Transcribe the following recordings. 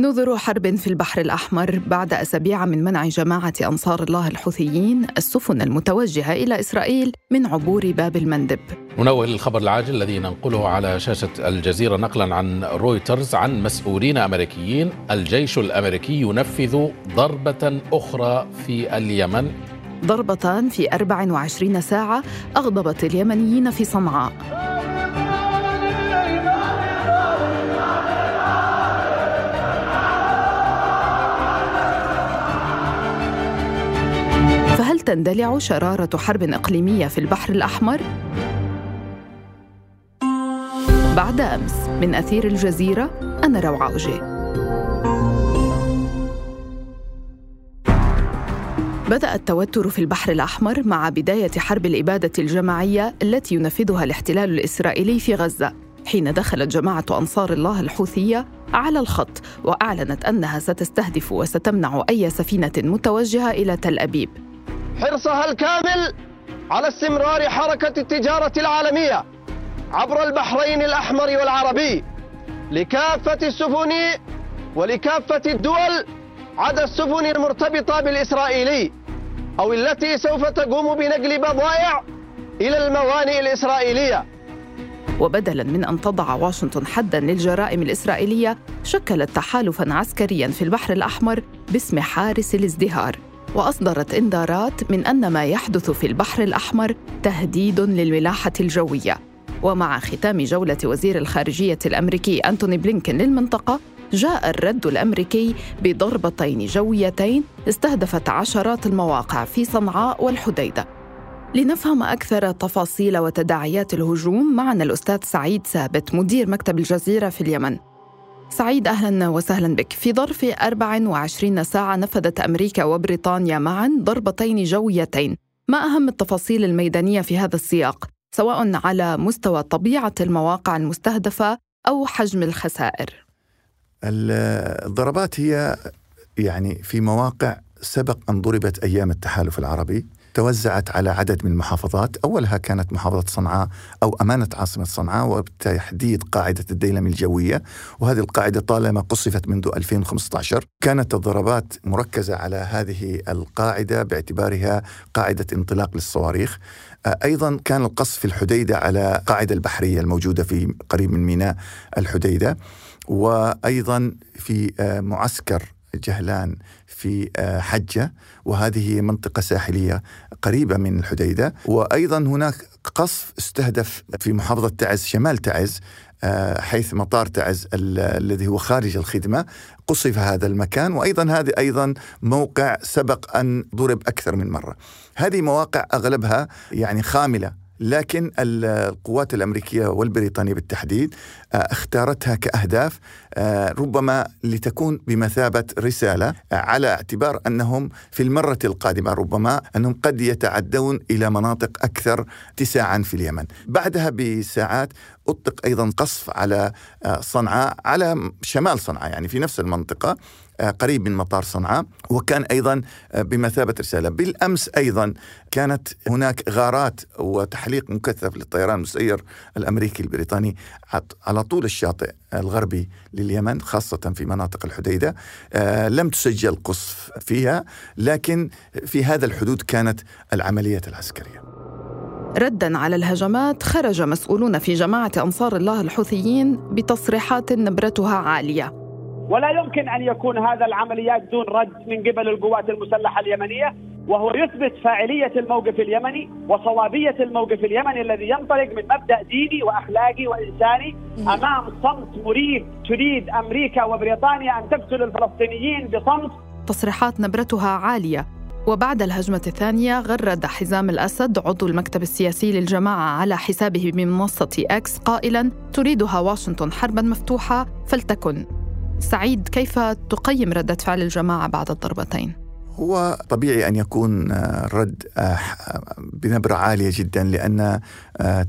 نذر حرب في البحر الأحمر بعد أسابيع من منع جماعة أنصار الله الحوثيين السفن المتوجهة إلى إسرائيل من عبور باب المندب. ننوه للخبر العاجل الذي ننقله على شاشة الجزيرة نقلا عن رويترز عن مسؤولين أمريكيين. الجيش الأمريكي ينفذ ضربة أخرى في اليمن. ضربتان في 24 ساعة أغضبت اليمنيين في صنعاء. تندلع شرارة حرب إقليمية في البحر الأحمر؟ بعد أمس من أثير الجزيرة أنا روعة أوجي بدأ التوتر في البحر الأحمر مع بداية حرب الإبادة الجماعية التي ينفذها الاحتلال الإسرائيلي في غزة حين دخلت جماعة أنصار الله الحوثية على الخط وأعلنت أنها ستستهدف وستمنع أي سفينة متوجهة إلى تل أبيب حرصها الكامل على استمرار حركة التجارة العالمية عبر البحرين الأحمر والعربي لكافة السفن ولكافة الدول عدا السفن المرتبطة بالإسرائيلي أو التي سوف تقوم بنقل بضائع إلى الموانئ الإسرائيلية. وبدلا من أن تضع واشنطن حدا للجرائم الإسرائيلية شكلت تحالفا عسكريا في البحر الأحمر باسم حارس الازدهار. وأصدرت انذارات من أن ما يحدث في البحر الأحمر تهديد للملاحة الجوية. ومع ختام جولة وزير الخارجية الأمريكي أنتوني بلينكن للمنطقة جاء الرد الأمريكي بضربتين جويتين استهدفت عشرات المواقع في صنعاء والحديدة. لنفهم أكثر تفاصيل وتداعيات الهجوم معنا الأستاذ سعيد ثابت مدير مكتب الجزيرة في اليمن. سعيد أهلا وسهلا بك. في ظرف 24 ساعة نفذت أمريكا وبريطانيا معا ضربتين جويتين. ما أهم التفاصيل الميدانية في هذا السياق؟ سواء على مستوى طبيعة المواقع المستهدفة أو حجم الخسائر. الضربات هي يعني في مواقع سبق أن ضربت أيام التحالف العربي. توزعت على عدد من المحافظات. أولها كانت محافظة صنعاء أو أمانة عاصمة صنعاء وبتحديد قاعدة الديلم الجوية. وهذه القاعدة طالما قصفت منذ 2015 كانت الضربات مركزة على هذه القاعدة باعتبارها قاعدة انطلاق للصواريخ. أيضا كان القصف في الحديدة على قاعدة البحرية الموجودة في قريب من ميناء الحديدة. وأيضا في معسكر جهلان في حجة وهذه منطقة ساحلية قريبة من الحديدة. وأيضا هناك قصف استهدف في محافظة تعز شمال تعز حيث مطار تعز الذي هو خارج الخدمة. قصف هذا المكان وأيضا هذا أيضا موقع سبق أن ضرب أكثر من مرة. هذه مواقع أغلبها يعني خاملة لكن القوات الأمريكية والبريطانية بالتحديد اختارتها كأهداف ربما لتكون بمثابة رسالة على اعتبار أنهم في المرة القادمة ربما أنهم قد يتعدون إلى مناطق أكثر اتساعا في اليمن. بعدها بساعات اطلق أيضا قصف على صنعاء على شمال صنعاء يعني في نفس المنطقة قريب من مطار صنعاء وكان أيضا بمثابة رسالة. بالأمس أيضا كانت هناك غارات وتحليق مكثف للطيران المسير الأمريكي البريطاني على طول الشاطئ الغربي لليمن خاصة في مناطق الحديدة. لم تسجل قصف فيها لكن في هذا الحدود كانت العملية العسكرية. ردا على الهجمات خرج مسؤولون في جماعة أنصار الله الحوثيين بتصريحات نبرتها عالية. ولا يمكن أن يكون هذا العمليات دون رد من قبل القوات المسلحة اليمنية وهو يثبت فاعلية الموقف اليمني وصوابية الموقف اليمني الذي ينطلق من مبدأ ديني وأخلاقي وإنساني أمام صمت مريب تريد أمريكا وبريطانيا أن تقتل الفلسطينيين بصمت. تصريحات نبرتها عالية. وبعد الهجمة الثانية غرد حزام الأسد عضو المكتب السياسي للجماعة على حسابه بمنصة أكس قائلا تريدها واشنطن حربا مفتوحة فلتكن سعيد كيف تقيم ردة فعل الجماعة بعد الضربتين؟ هو طبيعي أن يكون الرد بنبرة عالية جدا لأن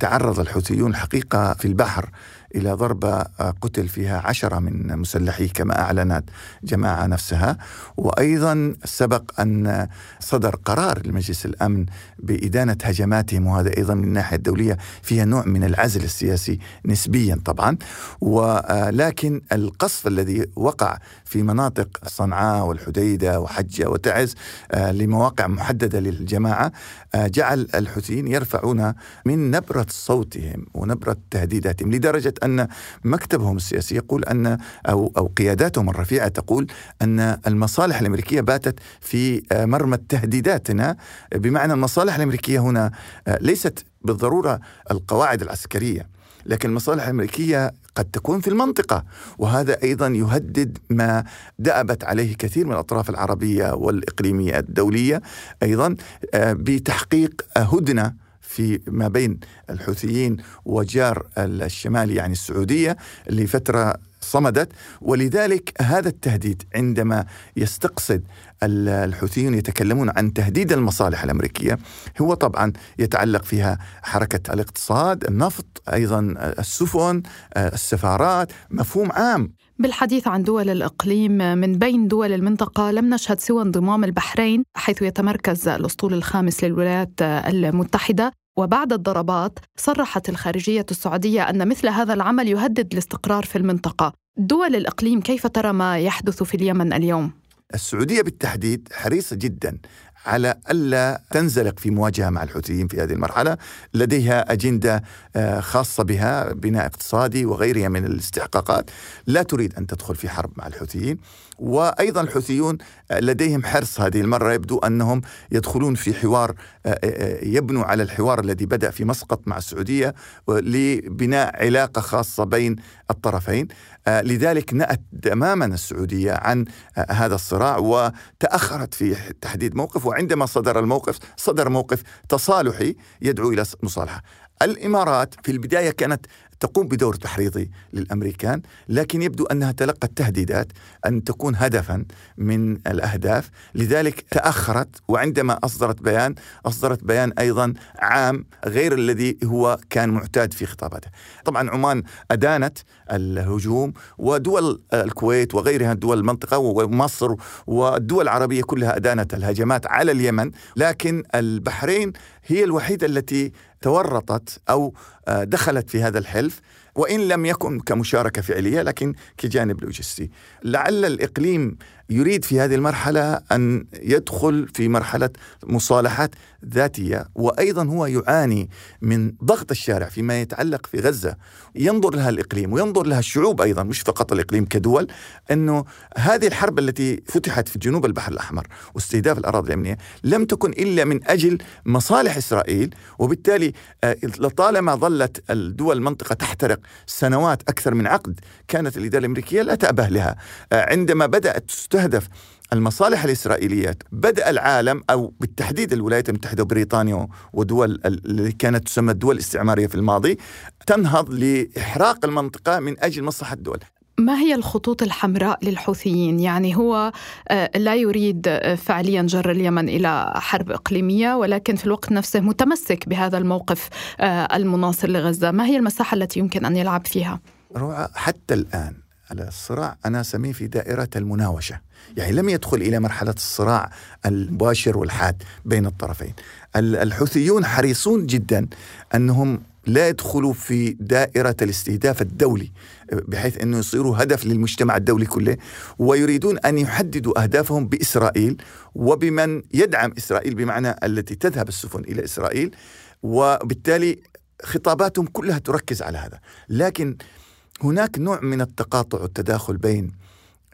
تعرض الحوثيون الحقيقة في البحر إلى ضربة قتل فيها عشرة من مسلحيه كما أعلنت جماعة نفسها. وأيضا سبق أن صدر قرار لمجلس الأمن بإدانة هجماتهم وهذا أيضا من الناحية الدولية فيها نوع من العزل السياسي نسبيا طبعا. ولكن القصف الذي وقع في مناطق صنعاء والحديدة وحجة وتعز لمواقع محددة للجماعة جعل الحوثيين يرفعون من نبرة صوتهم ونبرة تهديداتهم لدرجة أن مكتبهم السياسي يقول أن أو, أو قياداتهم الرفيعة تقول أن المصالح الأمريكية باتت في مرمى تهديداتنا. بمعنى المصالح الأمريكية هنا ليست بالضرورة القواعد العسكرية لكن المصالح الأمريكية قد تكون في المنطقة وهذا أيضا يهدد ما دأبت عليه كثير من الأطراف العربية والإقليمية الدولية أيضا بتحقيق هدنة في ما بين الحوثيين وجار الشمال يعني السعودية لفترة صمدت. ولذلك هذا التهديد عندما يستقصد الحوثيون يتكلمون عن تهديد المصالح الأمريكية هو طبعا يتعلق فيها حركة الاقتصاد، النفط، أيضا السفن، السفارات، مفهوم عام. بالحديث عن دول الإقليم من بين دول المنطقة لم نشهد سوى انضمام البحرين حيث يتمركز الأسطول الخامس للولايات المتحدة وبعد الضربات صرحت الخارجية السعودية أن مثل هذا العمل يهدد الاستقرار في المنطقة دول الإقليم كيف ترى ما يحدث في اليمن اليوم؟ السعودية بالتحديد حريصة جدا على ألا تنزلق في مواجهة مع الحوثيين في هذه المرحلة. لديها أجندة خاصة بها بناء اقتصادي وغيرها من الاستحقاقات. لا تريد أن تدخل في حرب مع الحوثيين. وأيضا الحوثيون لديهم حرص هذه المرة. يبدو أنهم يدخلون في حوار يبنوا على الحوار الذي بدأ في مسقط مع السعودية لبناء علاقة خاصة بين الطرفين. لذلك نأت تماما السعودية عن هذا الصراع وتأخرت في تحديد موقف. وعندما صدر الموقف صدر موقف تصالحي يدعو إلى مصالحة. الإمارات في البداية كانت تقوم بدور تحريضي للأمريكان لكن يبدو أنها تلقت تهديدات أن تكون هدفا من الأهداف. لذلك تأخرت وعندما أصدرت بيان أصدرت بيان أيضا عام غير الذي هو كان معتاد في خطاباتها طبعا عمان أدانت الهجوم ودول الكويت وغيرها دول المنطقة ومصر والدول العربية كلها أدانت الهجمات على اليمن لكن البحرين هي الوحيدة التي تورطت أو دخلت في هذا الحلف. وإن لم يكن كمشاركة فعلية لكن كجانب لوجستي. لعل الإقليم يريد في هذه المرحلة أن يدخل في مرحلة مصالحات ذاتية وأيضا هو يعاني من ضغط الشارع فيما يتعلق في غزة. ينظر لها الإقليم وينظر لها الشعوب أيضا مش فقط الإقليم كدول أنه هذه الحرب التي فتحت في جنوب البحر الأحمر واستهداف الأراضي الامنيه لم تكن إلا من أجل مصالح إسرائيل وبالتالي لطالما ظلت الدول المنطقة تحترق سنوات أكثر من عقد كانت الإدارة الأمريكية لا تأبه لها. عندما بدأت تستهدف المصالح الإسرائيلية بدأ العالم أو بالتحديد الولايات المتحدة وبريطانيا ودول اللي كانت تسمى الدول الاستعمارية في الماضي تنهض لإحراق المنطقة من أجل مصلحة الدول. ما هي الخطوط الحمراء للحوثيين؟ يعني هو لا يريد فعليا جر اليمن إلى حرب إقليمية ولكن في الوقت نفسه متمسك بهذا الموقف المناصر لغزة، ما هي المساحة التي يمكن أن يلعب فيها؟ روعه حتى الآن الصراع أنا أسميه في دائرة المناوشة، يعني لم يدخل إلى مرحلة الصراع المباشر والحاد بين الطرفين. الحوثيون حريصون جدا أنهم لا يدخلوا في دائرة الاستهداف الدولي بحيث أنه يصيروا هدف للمجتمع الدولي كله ويريدون أن يحددوا أهدافهم بإسرائيل وبمن يدعم إسرائيل بمعنى التي تذهب السفن إلى إسرائيل وبالتالي خطاباتهم كلها تركز على هذا. لكن هناك نوع من التقاطع والتداخل بين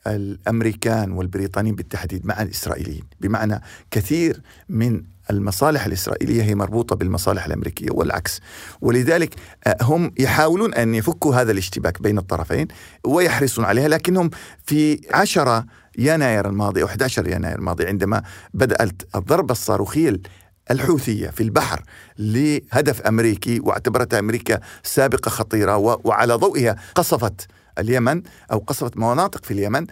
الأمريكان والبريطانيين بالتحديد مع الإسرائيليين. بمعنى كثير من المصالح الإسرائيلية هي مربوطة بالمصالح الأمريكية والعكس. ولذلك هم يحاولون أن يفكوا هذا الاشتباك بين الطرفين ويحرصون عليها لكنهم في عشرة يناير الماضي أو 11 يناير الماضي عندما بدأت الضربة الصاروخية الحوثية في البحر لهدف أمريكي واعتبرتها أمريكا سابقة خطيرة وعلى ضوئها قصفت اليمن أو قصفت مناطق في اليمن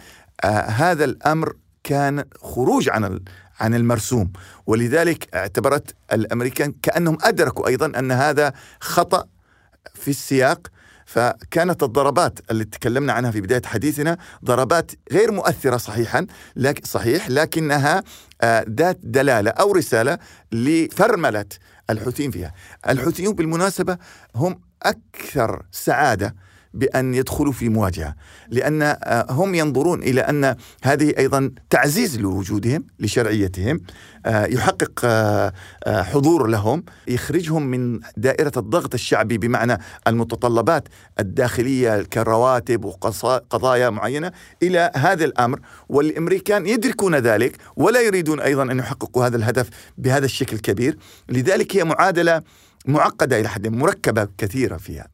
آه هذا الأمر كان خروج عن عن المرسوم ولذلك اعتبرت الأمريكان كأنهم أدركوا أيضا أن هذا خطأ في السياق فكانت الضربات اللي تكلمنا عنها في بداية حديثنا ضربات غير مؤثرة صحيحا لكن صحيح لكنها آه، ذات دلالة أو رسالة لفرملة الحوثيين فيها. الحوثيون بالمناسبة هم أكثر سعادة بأن يدخلوا في مواجهة لأن آه، هم ينظرون إلى أن هذه أيضا تعزيز لوجودهم لشرعيتهم آه، يحقق آه، حضور لهم يخرجهم من دائرة الضغط الشعبي بمعنى المتطلبات الداخلية كرواتب وقضايا معينة إلى هذا الأمر. والأمريكان يدركون ذلك ولا يريدون أيضا أن يحققوا هذا الهدف بهذا الشكل الكبير. لذلك هي معادلة معقدة إلى حد مركبة كثيرة فيها.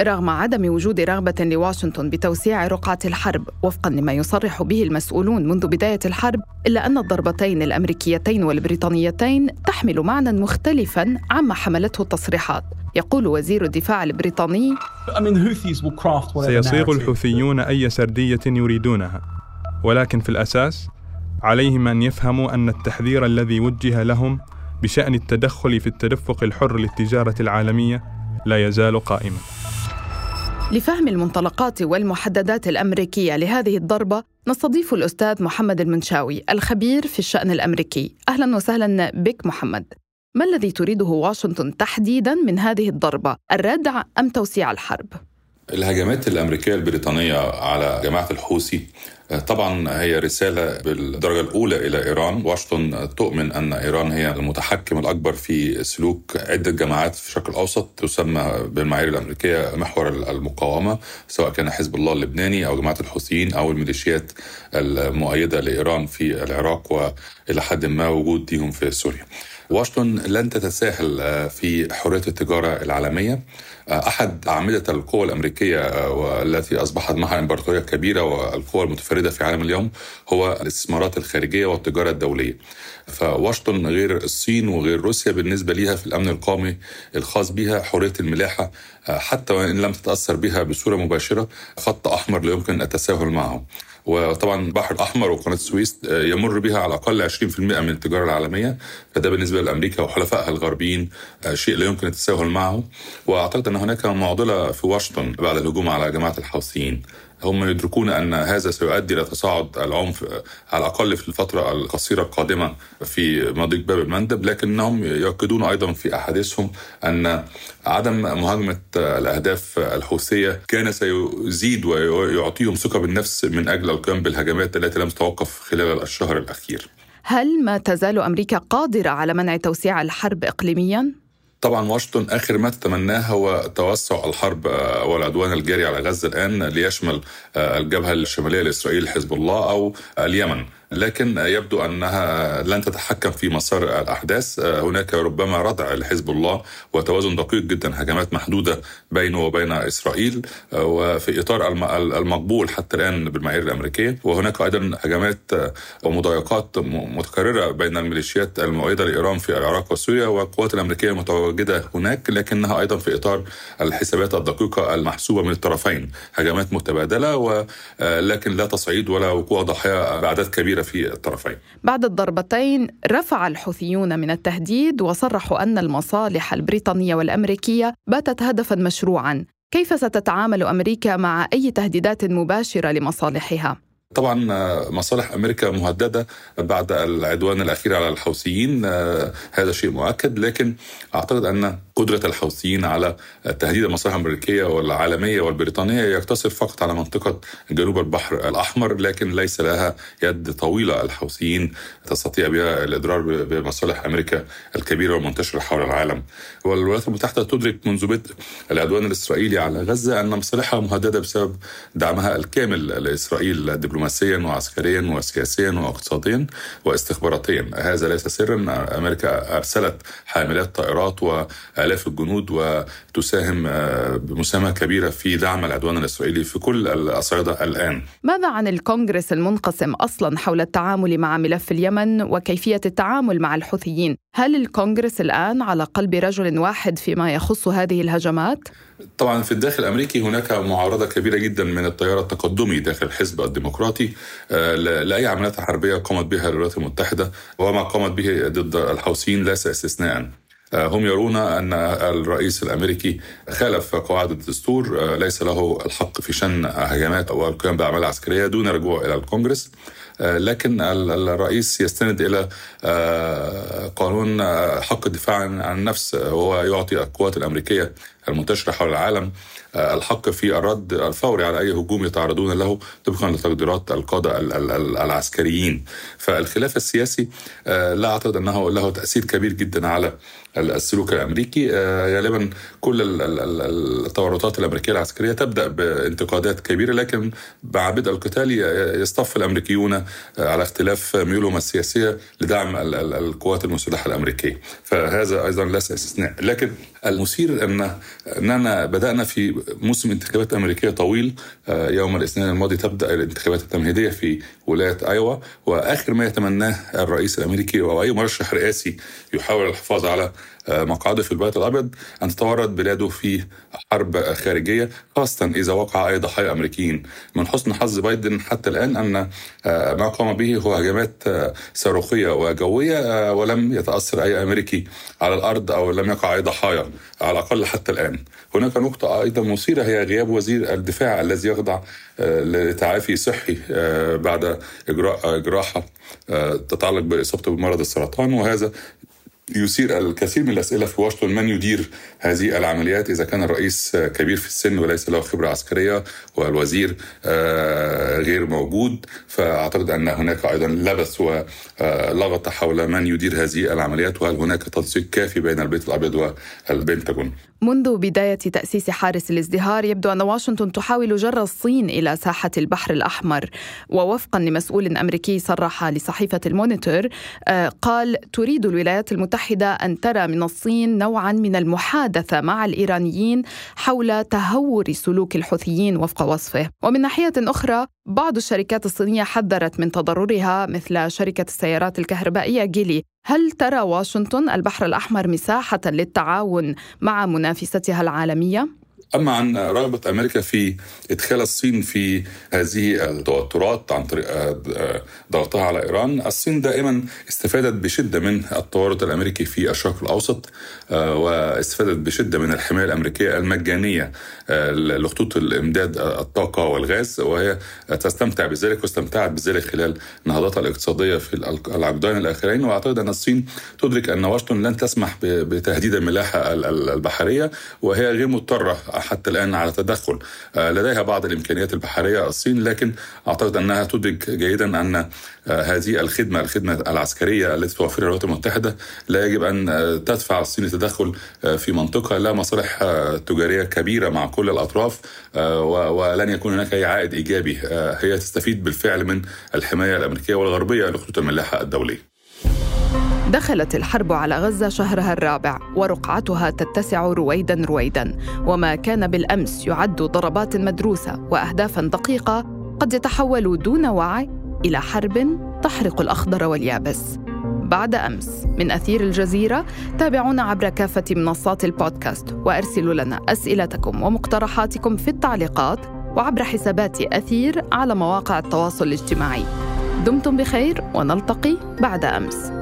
رغم عدم وجود رغبة لواشنطن بتوسيع رقعة الحرب وفقا لما يصرح به المسؤولون منذ بداية الحرب إلا أن الضربتين الأمريكيتين والبريطانيتين تحمل معنى مختلفا عما حملته التصريحات. يقول وزير الدفاع البريطاني سيصيغ الحوثيون أي سردية يريدونها. ولكن في الأساس عليهم أن يفهموا أن التحذير الذي وجه لهم بشأن التدخل في التدفق الحر للتجارة العالمية لا يزال قائما. لفهم المنطلقات والمحددات الأمريكية لهذه الضربة نستضيف الأستاذ محمد المنشاوي الخبير في الشأن الأمريكي. أهلا وسهلا بك محمد. ما الذي تريده واشنطن تحديدا من هذه الضربة؟ الردع أم توسيع الحرب؟ الهجمات الأمريكية البريطانية على جماعة الحوثي طبعا هي رسالة بالدرجة الأولى إلى إيران. واشنطن تؤمن أن إيران هي المتحكم الأكبر في سلوك عدة جماعات في الشرق الأوسط تسمى بالمعايير الأمريكية محور المقاومة سواء كان حزب الله اللبناني أو جماعة الحوثيين أو الميليشيات المؤيدة لإيران في العراق وإلى حد ما وجود ليهم في سوريا. واشنطن لن تتساهل في حرية التجارة العالمية أحد أعمدة القوى الأمريكية آه، والتي أصبحت معها إمبراطورية كبيرة والقوى المتفردة في عالم اليوم هو الاستثمارات الخارجية والتجارة الدولية. فواشنطن غير الصين وغير روسيا بالنسبة ليها في الأمن القومي الخاص بها حرية الملاحة آه، حتى وإن لم تتأثر بها بصورة مباشرة خط أحمر لا يمكن التساهل معه. وطبعا البحر الأحمر وقناة السويس آه، يمر بها على الأقل 20% من التجارة العالمية. فده بالنسبة لأمريكا وحلفائها الغربيين آه، شيء لا يمكن التساهل معه. وأعتقد أن هناك معضلة في واشنطن بعد الهجوم على جماعة الحوثيين. هم يدركون أن هذا سيؤدي إلى تصاعد العنف على الأقل في الفترة القصيرة القادمة في مضيق باب المندب لكنهم يؤكدون أيضا في أحاديثهم أن عدم مهاجمة الأهداف الحوثية كان سيزيد ويعطيهم ثقة بالنفس من أجل القيام بالهجمات التي لم تتوقف خلال الشهر الأخير. هل ما تزال أمريكا قادرة على منع توسيع الحرب اقليميا؟ طبعا واشنطن آخر ما تتمناه هو توسع الحرب آه، والعدوان الجاري على غزة الآن ليشمل آه، الجبهة الشمالية لإسرائيل حزب الله أو اليمن. لكن يبدو أنها لن تتحكم في مسار الأحداث. هناك ربما ردع لحزب الله وتوازن دقيق جدا هجمات محدودة بينه وبين إسرائيل وفي إطار المقبول حتى الآن بالمعايير الأمريكية. وهناك أيضا هجمات ومضايقات متكررة بين الميليشيات المؤيده لإيران في العراق وسوريا والقوات الأمريكية المتواجده هناك لكنها أيضا في إطار الحسابات الدقيقة المحسوبة من الطرفين. هجمات متبادلة ولكن لا تصعيد ولا وقوع ضحايا باعداد كبيرة في الطرفين. بعد الضربتين رفع الحوثيون من التهديد وصرحوا أن المصالح البريطانية والأمريكية باتت هدفا مشروعا. كيف ستتعامل أمريكا مع أي تهديدات مباشرة لمصالحها؟ طبعا آه، مصالح أمريكا مهددة بعد العدوان الأخير على الحوثيين. آه، هذا شيء مؤكد لكن أعتقد أن قدرة الحوثيين على تهديد المصالح الأمريكية والعالمية والبريطانية يقتصر فقط على منطقة جنوب البحر الأحمر لكن ليس لها يد طويلة الحوثيين تستطيع بها الاضرار بمصالح أمريكا الكبيرة والمنتشره حول العالم. والولايات المتحدة تدرك منذ بدء العدوان الإسرائيلي على غزة أن مصالحها مهددة بسبب دعمها الكامل لإسرائيل دبلوماسيا وعسكريا وسياسيا واقتصاديا واستخباراتيا. هذا ليس سرا أمريكا أرسلت حاملات طائرات والاف الجنود وتساهم آه، بمساهمة كبيرة في دعم العدوان الإسرائيلي في كل الأصعدة الآن. ماذا عن الكونغرس المنقسم أصلا حول التعامل مع ملف اليمن وكيفية التعامل مع الحوثيين؟ هل الكونغرس الآن على قلب رجل واحد فيما يخص هذه الهجمات؟ طبعا في الداخل الأمريكي هناك معارضة كبيرة جدا من التيار التقدمي داخل الحزب الديمقراطي آه، لأي عمليات حربية قامت بها الولايات المتحدة وما قامت به ضد الحوثيين ليس استثناء. هم يرون أن الرئيس الأمريكي خالف قواعد الدستور ليس له الحق في شن هجمات أو القيام بأعمال عسكرية دون رجوع إلى الكونغرس. لكن الرئيس يستند إلى قانون حق الدفاع عن النفس وهو يعطي القوات الأمريكية المنتشرة حول العالم الحق في الرد الفوري على أي هجوم يتعرضون له طبقا لتقديرات القادة العسكريين. فالخلاف السياسي لا أعتقد أنه له تأثير كبير جدا على السلوك الأمريكي. غالبا كل التورطات الأمريكية العسكرية تبدأ بانتقادات كبيرة لكن مع بدء القتال يصطف الأمريكيون على اختلاف ميولهم السياسية لدعم القوات المسلحة الأمريكية. فهذا أيضا ليس استثناء. لكن المثير أن أننا بدأنا في موسم انتخابات أمريكية طويل يوم الاثنين الماضي تبدأ الانتخابات التمهيدية في ولاية ايوا وآخر ما يتمناه الرئيس الأمريكي أو اي مرشح رئاسي يحاول الحفاظ على مقعده في البيت الأبيض أن تتورط بلاده في حرب خارجية خاصة إذا وقع اي ضحايا أمريكيين. من حسن حظ بايدن حتى الآن أن ما قام به هو هجمات صاروخية وجوية ولم يتأثر أي أمريكي على الأرض أو لم يقع اي ضحايا على الأقل حتى الآن. هناك نقطة أيضا مثيرة هي غياب وزير الدفاع الذي يخضع لتعافي صحي بعد إجراء جراحه تتعلق بإصابته بمرض السرطان وهذا يثير الكثير من الأسئلة في واشنطن. من يدير هذه العمليات؟ إذا كان الرئيس كبير في السن وليس له خبرة عسكرية والوزير غير موجود فأعتقد أن هناك أيضا لبس ولغط حول من يدير هذه العمليات وهل هناك تنسيق كافي بين البيت الأبيض والبنتاغون. منذ بداية تأسيس حارس الازدهار يبدو أن واشنطن تحاول جر الصين إلى ساحة البحر الأحمر. ووفقا لمسؤول أمريكي صرح لصحيفة المونيتور قال تريد الولايات المتحدة أن ترى من الصين نوعا من المحادثة مع الإيرانيين حول تهور سلوك الحوثيين وفق وصفه ومن ناحية أخرى بعض الشركات الصينية حذرت من تضررها مثل شركة السيارات الكهربائية جيلي هل ترى واشنطن البحر الأحمر مساحة للتعاون مع منافستها العالمية؟ أما عن رغبة أمريكا في إدخال الصين في هذه التوترات عن طريق ضغطها على إيران، الصين دائما استفادت بشدة من التورط الأمريكي في الشرق الأوسط واستفادت بشدة من الحماية الأمريكية المجانية لخطوط الإمداد الطاقة والغاز وهي تستمتع بذلك واستمتعت بذلك خلال نهضتها الاقتصادية في العقدين الآخرين. وأعتقد أن الصين تدرك أن واشنطن لن تسمح بتهديد الملاحة البحرية وهي غير مضطرة حتى الآن على تدخل. لديها بعض الإمكانيات البحرية الصين لكن أعتقد أنها تدرك جيدا أن هذه الخدمة الخدمة العسكرية التي توفرها الولايات المتحدة لا يجب أن تدفع الصين لتدخل في منطقة. لها مصالح تجارية كبيرة مع كل الأطراف ولن يكون هناك أي عائد إيجابي. هي تستفيد بالفعل من الحماية الأمريكية والغربية لخطوط الملاحة الدولية. دخلت الحرب على غزة شهرها الرابع ورقعتها تتسع رويدا رويدا. وما كان بالأمس يعد ضربات مدروسة واهدافا دقيقة قد يتحول دون وعي إلى حرب تحرق الأخضر واليابس. بعد أمس من أثير الجزيرة تابعونا عبر كافة منصات البودكاست وأرسلوا لنا أسئلتكم ومقترحاتكم في التعليقات وعبر حسابات أثير على مواقع التواصل الاجتماعي. دمتم بخير ونلتقي بعد أمس.